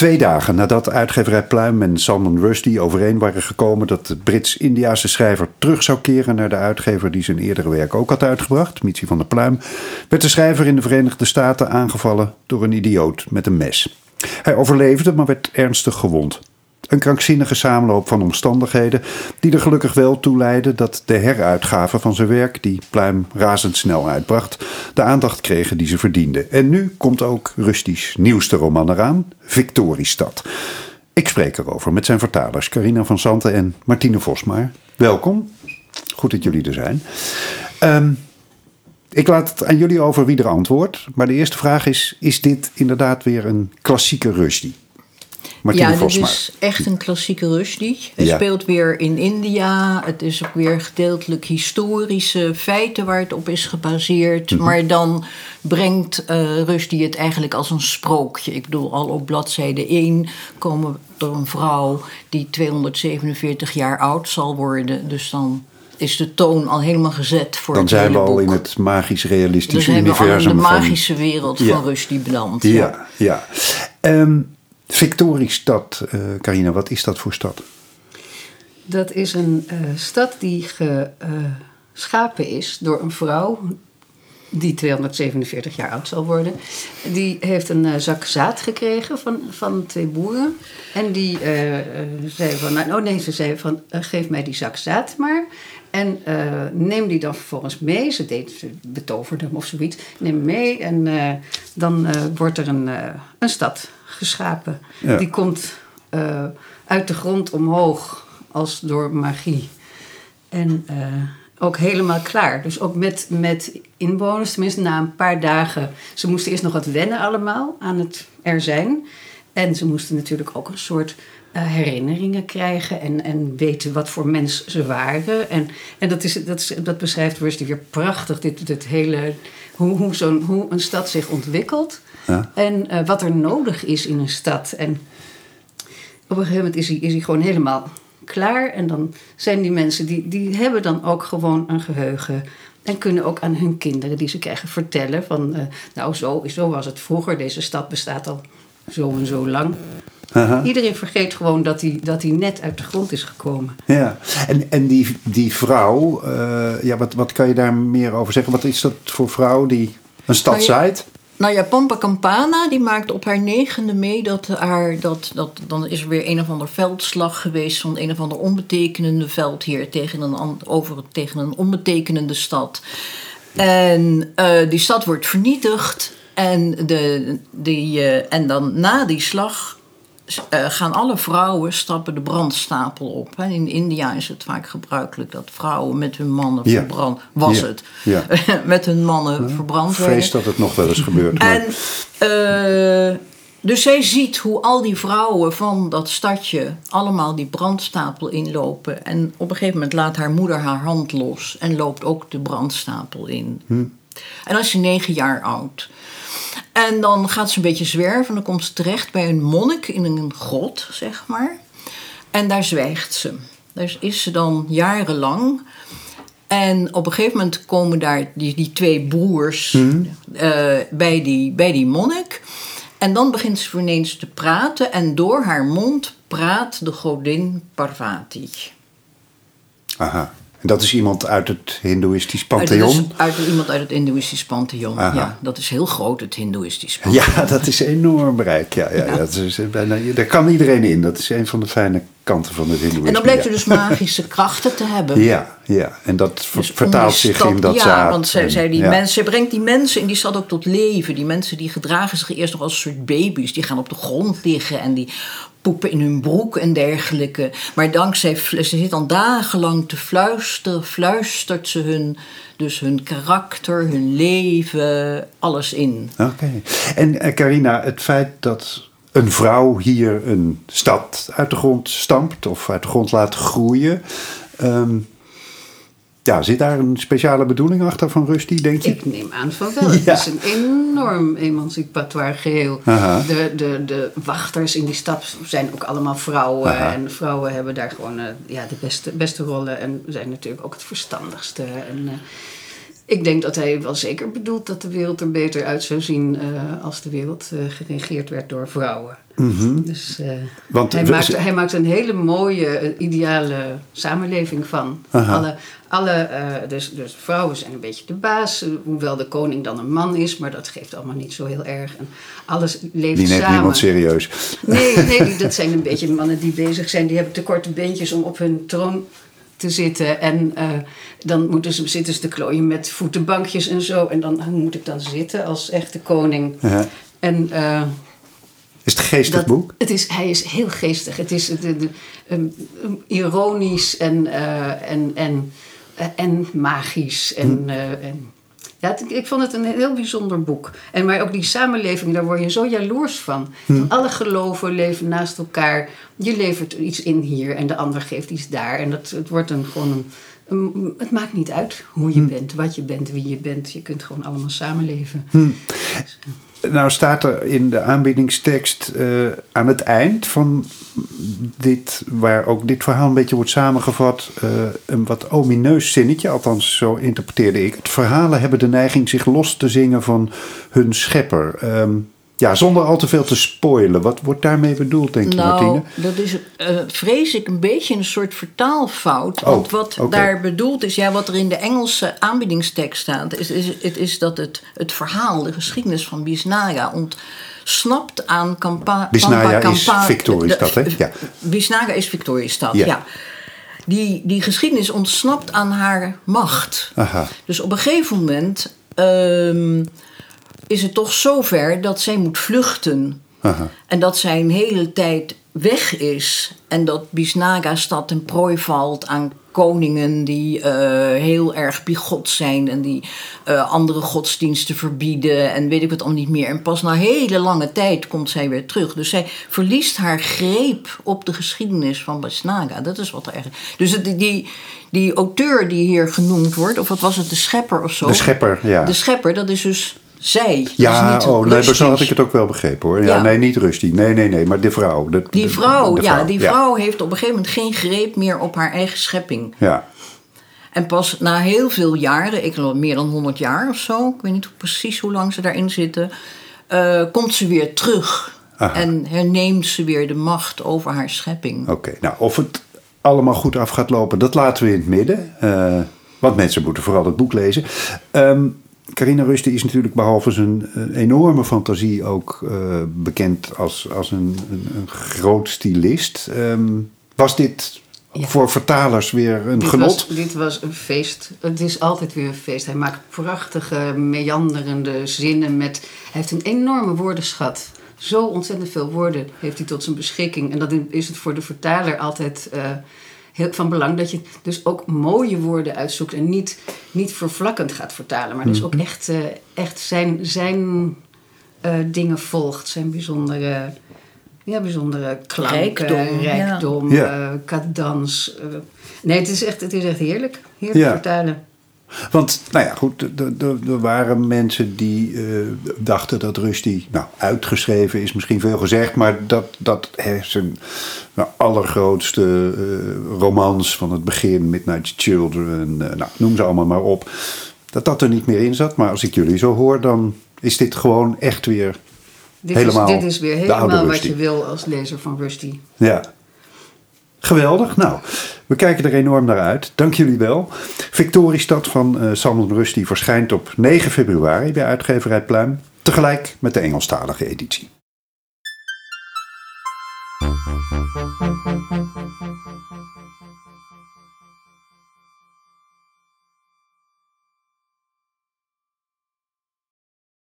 Twee dagen nadat uitgeverij Pluim en Salman Rushdie overeen waren gekomen dat de Brits-Indiaanse schrijver terug zou keren naar de uitgever die zijn eerdere werk ook had uitgebracht, Mitsi van der Pluim, werd de schrijver in de Verenigde Staten aangevallen door een idioot met een mes. Hij overleefde, maar werd ernstig gewond. Een krankzinnige samenloop van omstandigheden die er gelukkig wel toe leidden dat de heruitgave van zijn werk, die Pluim razendsnel uitbracht, de aandacht kregen die ze verdienden. En nu komt ook Rustisch nieuwste roman eraan, Victoriestad. Ik spreek erover met zijn vertalers Carina van Santen en Martine Vosmaar. Welkom. Goed dat jullie er zijn. Um, ik laat het aan jullie over wie er antwoordt. Maar de eerste vraag is: is dit inderdaad weer een klassieke Rushdie? Ja, dit is echt een klassieke Rushdie. Hij speelt weer in India. Het is ook weer gedeeltelijk historische feiten waar het op is gebaseerd. Mhm. Maar dan brengt uh, Rushdie het eigenlijk als een sprookje. Ik bedoel, al op bladzijde 1 komen door een vrouw die 247 jaar oud zal worden. Dus dan is de toon al helemaal gezet voor Dan het zijn we al in het magisch-realistische universum. Dan zijn we al in de magische wereld van Rushdie beland. Ja, ja. ja. Um, Victoriestad, uh, Carina, wat is dat voor stad? Dat is een uh, stad die geschapen uh, is door een vrouw die 247 jaar oud zal worden. Die heeft een zak zaad gekregen van, van twee boeren. En die zei van, nou, oh nee, ze zei van, geef mij die zak zaad maar. En neem die dan vervolgens mee. Ze, deed, ze betoverde hem of zoiets. Neem mee en dan wordt er een, een stad geschapen. Die komt uh, uit de grond omhoog als door magie. En uh, ook helemaal klaar. Dus ook met, met inwoners, tenminste na een paar dagen. Ze moesten eerst nog wat wennen allemaal aan het er zijn. En ze moesten natuurlijk ook een soort uh, herinneringen krijgen en, en weten wat voor mens ze waren. En, en dat, is, dat, is, dat beschrijft Rusty weer prachtig, dit, dit hele, hoe, hoe, zo'n, hoe een stad zich ontwikkelt. Ja. En uh, wat er nodig is in een stad. En op een gegeven moment is hij, is hij gewoon helemaal klaar. En dan zijn die mensen, die, die hebben dan ook gewoon een geheugen. En kunnen ook aan hun kinderen die ze krijgen vertellen van... Uh, nou, zo, zo was het vroeger. Deze stad bestaat al zo en zo lang. Iedereen vergeet gewoon dat hij, dat hij net uit de grond is gekomen. Ja, en, en die, die vrouw, uh, ja, wat, wat kan je daar meer over zeggen? Wat is dat voor vrouw die een stad nou zaait? Nou ja, Pampa Campana die maakt op haar negende mee dat haar. Dat, dat, dan is er weer een of ander veldslag geweest van een of ander onbetekenende veldheer tegen een, over, tegen een onbetekenende stad. En uh, die stad wordt vernietigd. En, de, die, uh, en dan na die slag gaan alle vrouwen stappen de brandstapel op. In India is het vaak gebruikelijk dat vrouwen met hun mannen ja. verbrand... Was ja. het. Ja. met hun mannen verbrand werden. Vrees dat het nog wel eens gebeurt. En, uh, dus zij ziet hoe al die vrouwen van dat stadje allemaal die brandstapel inlopen. En op een gegeven moment laat haar moeder haar hand los en loopt ook de brandstapel in. Hm. En dan is ze negen jaar oud. En dan gaat ze een beetje zwerven. Dan komt ze terecht bij een monnik in een grot, zeg maar. En daar zwijgt ze. Daar is ze dan jarenlang. En op een gegeven moment komen daar die, die twee broers uh, bij, die, bij die monnik. En dan begint ze ineens te praten. En door haar mond praat de godin Parvati. Aha. En dat is iemand uit het Hindoeïstisch pantheon? Uit, uit, iemand uit het Hindoeïstisch pantheon, ja. Dat is heel groot, het Hindoeïstisch pantheon. Ja, dat is enorm bereik. Ja, ja, ja. Dat is bijna, daar kan iedereen in. Dat is een van de fijne kanten van het Hindoeïsme. En dan blijkt ze dus magische krachten te hebben. Ja, ja. en dat dus vertaalt zich in dat ja, zaad. Ja, want zij, zij die mensen, brengt die mensen in die stad ook tot leven. Die mensen die gedragen zich eerst nog als een soort baby's. Die gaan op de grond liggen en die poepen in hun broek en dergelijke. Maar dankzij, ze zit dan dagenlang te fluisteren, fluistert ze hun, dus hun karakter, hun leven, alles in. Oké. En uh, Carina, het feit dat een vrouw hier een stad uit de grond stampt of uit de grond laat groeien. Um, ja, zit daar een speciale bedoeling achter van Rusty, denk je? Ik neem aan van wel. Het is een enorm emancipatoire geheel. De, de, de wachters in die stad zijn ook allemaal vrouwen. En vrouwen hebben daar gewoon uh, ja, de beste, beste rollen. En zijn natuurlijk ook het verstandigste. En, uh, Ik denk dat hij wel zeker bedoelt dat de wereld er beter uit zou zien eh, als de wereld eh, geregeerd werd door vrouwen. Dus eh, Want hij, we- maakt, hij maakt een hele mooie, ideale samenleving van. Aha. Alle, alle, dus, dus vrouwen zijn een beetje de baas, hoewel de koning dan een man is, maar dat geeft allemaal niet zo heel erg. En alles leeft Die neemt samen. niemand serieus. Nee, nee dat zijn een beetje mannen die bezig zijn. Die hebben te korte beentjes om op hun troon te zitten. En eh, dan moeten ze, zitten ze te klooien met voetenbankjes en zo. En dan hoe moet ik dan zitten als echte koning. Ja. En eh, Is het een geestig dat, boek? Het is, hij is heel geestig. Het is de, de, um, um, ironisch en, eh, en, en, en magisch. En, Hm. en, ja, ik vond het een heel bijzonder boek. En maar ook die samenleving, daar word je zo jaloers van. Hm. Alle geloven leven naast elkaar. Je levert iets in hier en de ander geeft iets daar. En dat, het wordt een, gewoon een, een- Het maakt niet uit hoe Hm. je bent, wat je bent, wie je bent. Je kunt gewoon allemaal samenleven. Hm. Nou staat er in de aanbiedingstekst eh, aan het eind van dit, waar ook dit verhaal een beetje wordt samengevat, eh, een wat omineus zinnetje, althans zo interpreteerde ik het. Verhalen hebben de neiging zich los te zingen van hun schepper. Ehm, ja, zonder al te veel te spoilen. Wat wordt daarmee bedoeld, denk je, Nou, Martine? dat is, eh, vrees ik, een beetje een soort vertaalfout. Oh, Want wat daar bedoeld is, ja, wat er in de Engelse aanbiedingstekst staat, is, is, het is dat het, het verhaal, de geschiedenis van Bisnaga ontsnapt aan Kampa. Bisnaga is Victoriestad, hè? Ja. Bisnaga is Victoriestad, Ja. ja. Die, die geschiedenis ontsnapt aan haar macht. Aha. Dus op een gegeven moment ehm, is het toch zover dat zij moet vluchten. Aha. En dat zij een hele tijd weg is. En dat Bisnaga stad ten prooi valt aan koningen die eh, heel erg bigot zijn. En die eh, andere godsdiensten verbieden. En weet ik wat al niet meer. En pas na hele lange tijd komt zij weer terug. Dus zij verliest haar greep op de geschiedenis van Bisnaga. Dat is wat er echt... Dus het, die, die auteur die hier genoemd wordt. Of wat was het? De schepper of zo. De schepper, ja. De schepper, dat is dus zij. Ja, niet oh, nee, zo had ik het ook wel begrepen hoor. Ja, Ja. nee, niet Rusty. Nee, nee, nee, maar de vrouw. De, Die de- vrouw, ja, die vrouw heeft op een gegeven moment geen greep meer op haar eigen schepping. Ja. En pas na heel veel jaren, ik geloof meer dan 100 jaar of zo, ik weet niet precies hoe lang ze daarin zitten, eh, komt ze weer terug. Aha. En herneemt ze weer de macht over haar schepping. Oké, nou of het allemaal goed af gaat lopen, dat laten we in het midden. Eh, want mensen moeten vooral het boek lezen. Ehm Carina Rusty is natuurlijk behalve zijn eh, enorme fantasie ook eh, bekend als, als een, een, een groot stylist. Ehm, was dit Ja. voor vertalers weer een Dit genot? was, dit was een feest. Het is altijd weer een feest. Hij maakt prachtige, meanderende zinnen. Met, hij heeft een enorme woordenschat. Zo ontzettend veel woorden heeft hij tot zijn beschikking. En dat is het voor de vertaler altijd eh, heel van belang. Dat je dus ook mooie woorden uitzoekt. En niet, niet vervlakkend gaat vertalen. Maar dus ook echt, eh, echt zijn, zijn eh, dingen volgt. Zijn bijzondere... Ja, bijzondere klanken, Rijkdom, rijkdom, ja. eh, cadans. eh. nee, het is echt het is echt heerlijk. Heerlijk Ja. vertalen. Want, nou ja, goed, er- waren mensen die eh, dachten dat Rusty, nou, uitgeschreven is misschien veel gezegd, maar dat, dat zijn nou, allergrootste eh, romans van het begin, Midnight Children, eh, nou, noem ze allemaal maar op, dat dat er niet meer in zat. Maar als ik jullie zo hoor, dan is dit gewoon echt weer Dit, helemaal is, dit is weer helemaal wat je wil als lezer van Rusty. Ja. Geweldig. Nou, we kijken er enorm naar uit. Dank jullie wel. Victoriestad van eh Salman Rushdie verschijnt op 9 februari bij uitgeverij Pluim. Tegelijk met de Engelstalige editie.